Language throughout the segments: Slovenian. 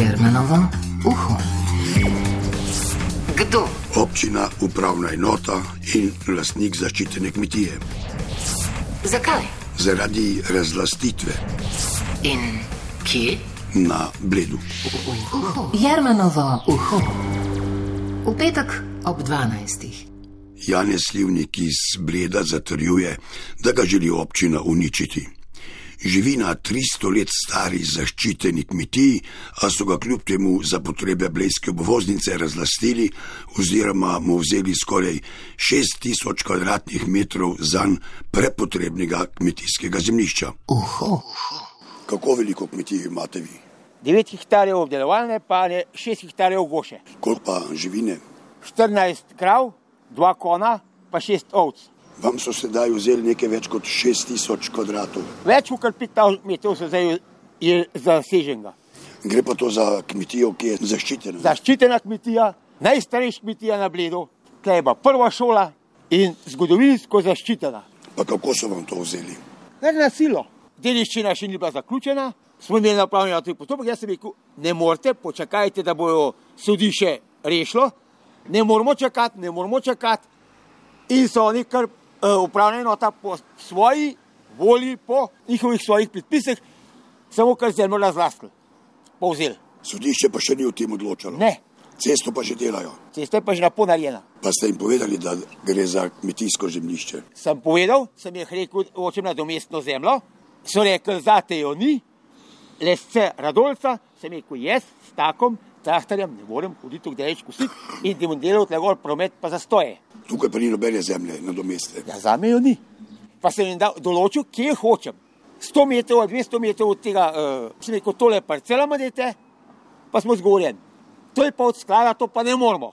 Jermenovo uho. Kdo? Občina, upravna enota in lastnik zaščitene kmetije. Zakaj? Zaradi razlastitve In kje? na bledu. Jermenovo uho. V petek ob 12. Janez Slivnik iz Bleda zatrjuje, da ga želi občina uničiti. Živi na 300 let stari zaščiteni kmetiji, a so ga kljub temu za potrebe blejske obvoznice razlastili oziroma mu vzeli skoraj 6000 kvadratnih metrov zanj prepotrebnega kmetijskega zemljišča. Uho. Kako veliko kmetij imate vi? 9 hektarjev obdelovalne, pa ne 6 hektarjev goše. Koliko pa živine? 14 krav, 2 kona, pa 6 ovc. Vam so sedaj vzeli nekaj več kot 6000 kvadratov. Več kot 5000 metrov se zdaj je zaseženega. Gre pa to za kmetijo, ki je zaščitena. Zaščitena kmetija, najstarejša kmetija na Bledu, tle je bila prva šola in zgodovinsko zaščitena. Pa kako so vam to vzeli? Ne na silo. Dediščina še ni bila zaključena, smo imeli napravljen tudi postopek. Jaz sem rekel, ne morete, počakajte, da bojo sodišče rešilo, ne moramo čakati, ne moramo čakati. In so oni kar upravna enota po svoji volji, po njihovih svojih predpisih, samo kar zemljo razlastili, povzeli. Sodišče pa še ni o tem odločalo. Ne, Cesto pa že delajo. cesta je pa že napol narejena. Pa ste jim povedali, da gre za kmetijsko zemljišče. Sem povedal, sem jih rekel, hočem na domestno zemljo, so rekli, zate jo ni, lesce radolca, sem rekel, jaz s takom traktorjem ne morem hoditi v daleč kositi in ti bom delal tle gor promet pa zastoje. Tukaj pa ni nobene zemlje na domeste. Ja, za me jo ni. Pa sem jim dal, določil, kje hočem. 100 metrov, 200 metrov od tega, uh, sem rekel, tole parcela imate, pa smo zgorjeni. To je pa od sklada, to pa ne moramo.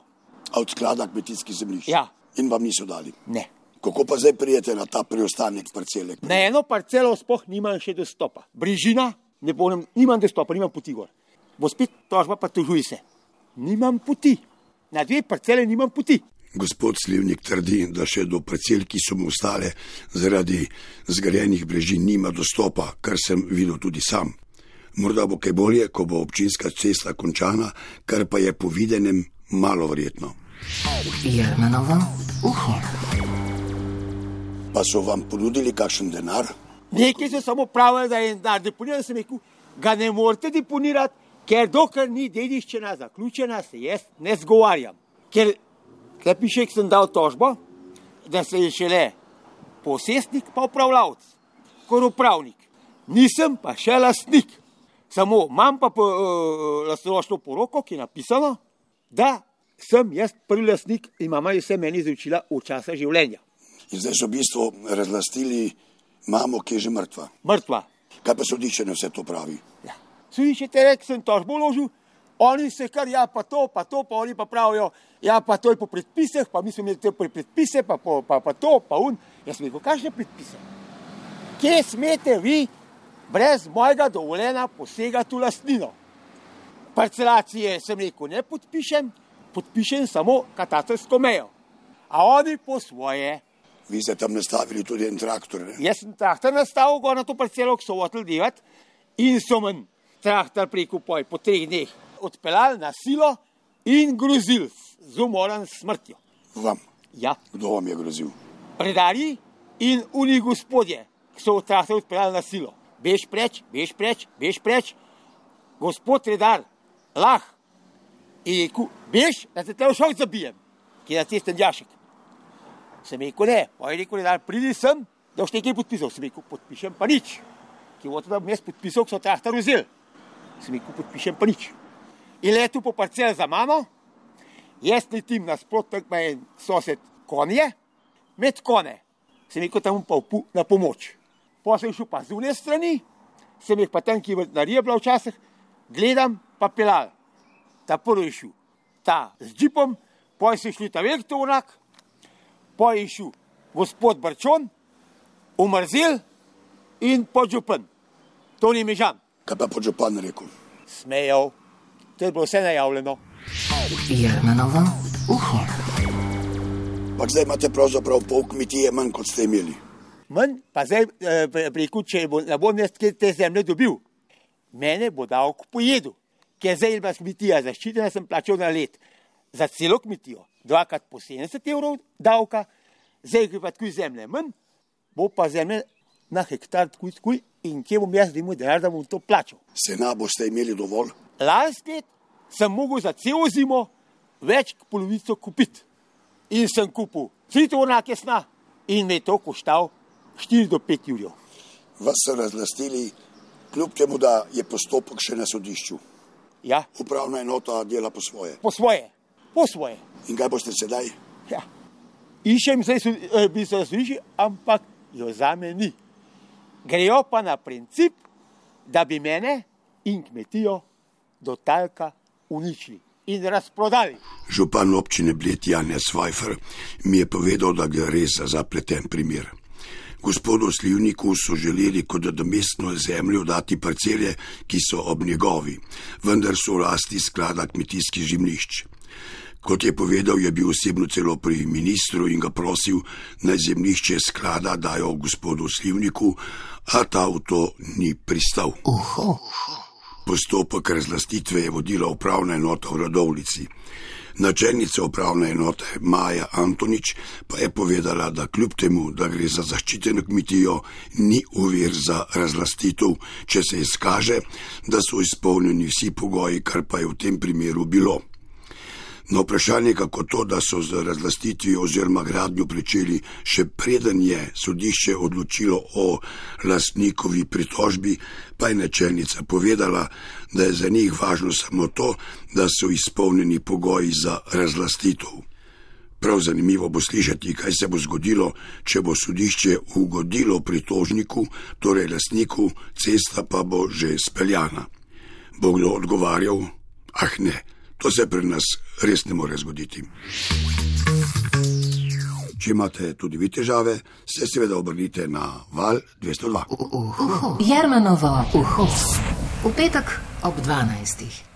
A od sklada kmetijskih zemljišč. Ja. In vam niso dali. Ne. Kako pa zdaj prijete na ta preostanek parcele? Na eno parcelo sploh nimam še dostopa. Bližina, ne bonem, nimam dostopa, nimam poti gor. Bo spet tožba, pa tužuj se. Nimam poti. Na dve parcele nimam poti. Gospod Slivnik trdi, da še do parcel, ki so mu ostale zaradi zgrajenih brežin, nima dostopa, kar sem videl tudi sam. Morda bo kaj bolje, ko bo občinska cesta končana, kar pa je po videnem malo verjetno. Jermenovo uho. Pa so vam ponudili kakšen denar? Nekaj so samo pravili, da je denar deponiran, sem rekel, ga ne morete deponirati, ker dokler ni dediščina zaključena, se jaz ne zgovarjam. Ker, kaj piše, ko sem dal tožbo, da se je šele posestnik, pa upravljavc, kot upravnik. Nisem pa še lastnik. Samo imam pa po, uh, lastnoročno poroko, ki je napisano, da sem jaz prvi lastnik in mama je vse meni izročila v časa življenja. In zdaj so v bistvu razlastili mamo, ki je že mrtva. Mrtva. Kaj pa sodišče na vse to pravi? Ja. Sliši te rek, sem tožbo vložil, oni se kar, ja, pa to, pa to, pa oni pa pravijo, ja, pa to je po predpisih, pa mi smo imeli te predpise, pa, po, pa, pa to, pa un. Jaz sem rekel, kakšne predpise? Kje smete vi brez mojega dovoljenja posegati v lastnino? Parcelacije sem rekel, ne podpišem, podpišem samo katastrsko mejo. A oni po svoje. Vi ste tam nastavili tudi en traktor. Ne? Jaz sem traktor nastavil gor na to parcelo, ki so hoteli delati in so men traktor preko poj po treh dneh odpeljali na silo in grozil z umorom smrtjo. Vam. Ja, Kdo vam je grozil? redarji in uni gospodje, ki so traktor odpeljali na silo. Bež preč, bež preč, bež preč. Gospod redar, lah. In rekel, bež, da se te v šok zabijem, ki je na cestem jašek. Sem rekel, ne, pa je rekel, redar, pridi sem, da boš nekaj podpisal. Sem rekel, podpišem pa nič. Ki bo to, da bom jaz podpisal, ko so traktor vzeli. Sem rekel, podpišem pa nič. In letu po parcel za mano, jaz letim nasprotno, kot je sosed konje, med kone. Sem rekel, tam pa upu na pomoč. Potem šel pa z une strani, sem jih pa tam, ki je vrtnarija bila včasih, gledam pa pelal. Ta prvi šel, ta z džipom, poj se šli ta velik tovornjak, poj je šel gospod Brčon, umrzel in podžupan. To ni mežan. Kaj pa podžupan rekel? Smejal, to je bilo vse najavljeno. Jermenovo uho. Pa zdaj imate pravzaprav pol kmetije manj, kot ste imeli. Manj pa zdaj eh, rekel, če bo, ne bom jaz te zemlje dobil, mene bo davek pojedel. ker zdaj je bila kmetija zaščitena, sem plačal na let za celo kmetijo, dvakrat po 70 evrov davka, zdaj je pa tako zemlje manj, bo pa zemlje na hektar tako tako in kje bom jaz imel denar, da bom to plačal. Sena boste imeli dovolj? Lansko sem mogel za celo zimo več kot polovico kupiti. In sem kupil tri tornake sna in me je to koštal 4 do 5 jurjev. Vas so razlastili, kljub temu, da je postopek še na sodišču. Ja, Upravna enota dela po svoje. po svoje, po svoje. In kaj boste sedaj? Ja. Iščem se, eh, bi se sliši, ampak jo za me ni. Grejo pa na princip, da bi mene in kmetijo do talka uničili in razprodali. Župan občine Bled Janja Svajfer mi je povedal, da gre res za zapleten primer. Gospodu Slivniku so želeli kot nadomestno zemljo dati parcele, ki so ob njegovi, vendar so v lasti sklada kmetijskih žimlišč. Kot je povedal, je bil osebno celo pri ministru in ga prosil, naj zemljišče sklada dajo gospodu Slivniku, a ta v to ni pristal. Uho. Postopek razlastitve je vodila upravna enota v Radovlici. Načelnica upravne enote Maja Antonič pa je povedala, da kljub temu, da gre za zaščiteno kmetijo, ni uvir za razlastitev, če se izkaže, da so izpolnjeni vsi pogoji, kar pa je v tem primeru bilo. Na vprašanje, kako to, da so z razlastitvijo oziroma gradnjo pričeli še preden je sodišče odločilo o lastnikovi pritožbi, pa je načelnica povedala, da je za njih važno samo to, da so izpolnjeni pogoji za razlastitev. Prav zanimivo bo slišati, kaj se bo zgodilo, če bo sodišče ugodilo pritožniku, torej lastniku, cesta pa bo že speljana. Bo kdo odgovarjal? Ah ne, to se pri nas res ne more zgoditi. Če imate tudi vi težave, se seveda obrnite na val 202. Uho. Jermanovo uho. V petek ob 12.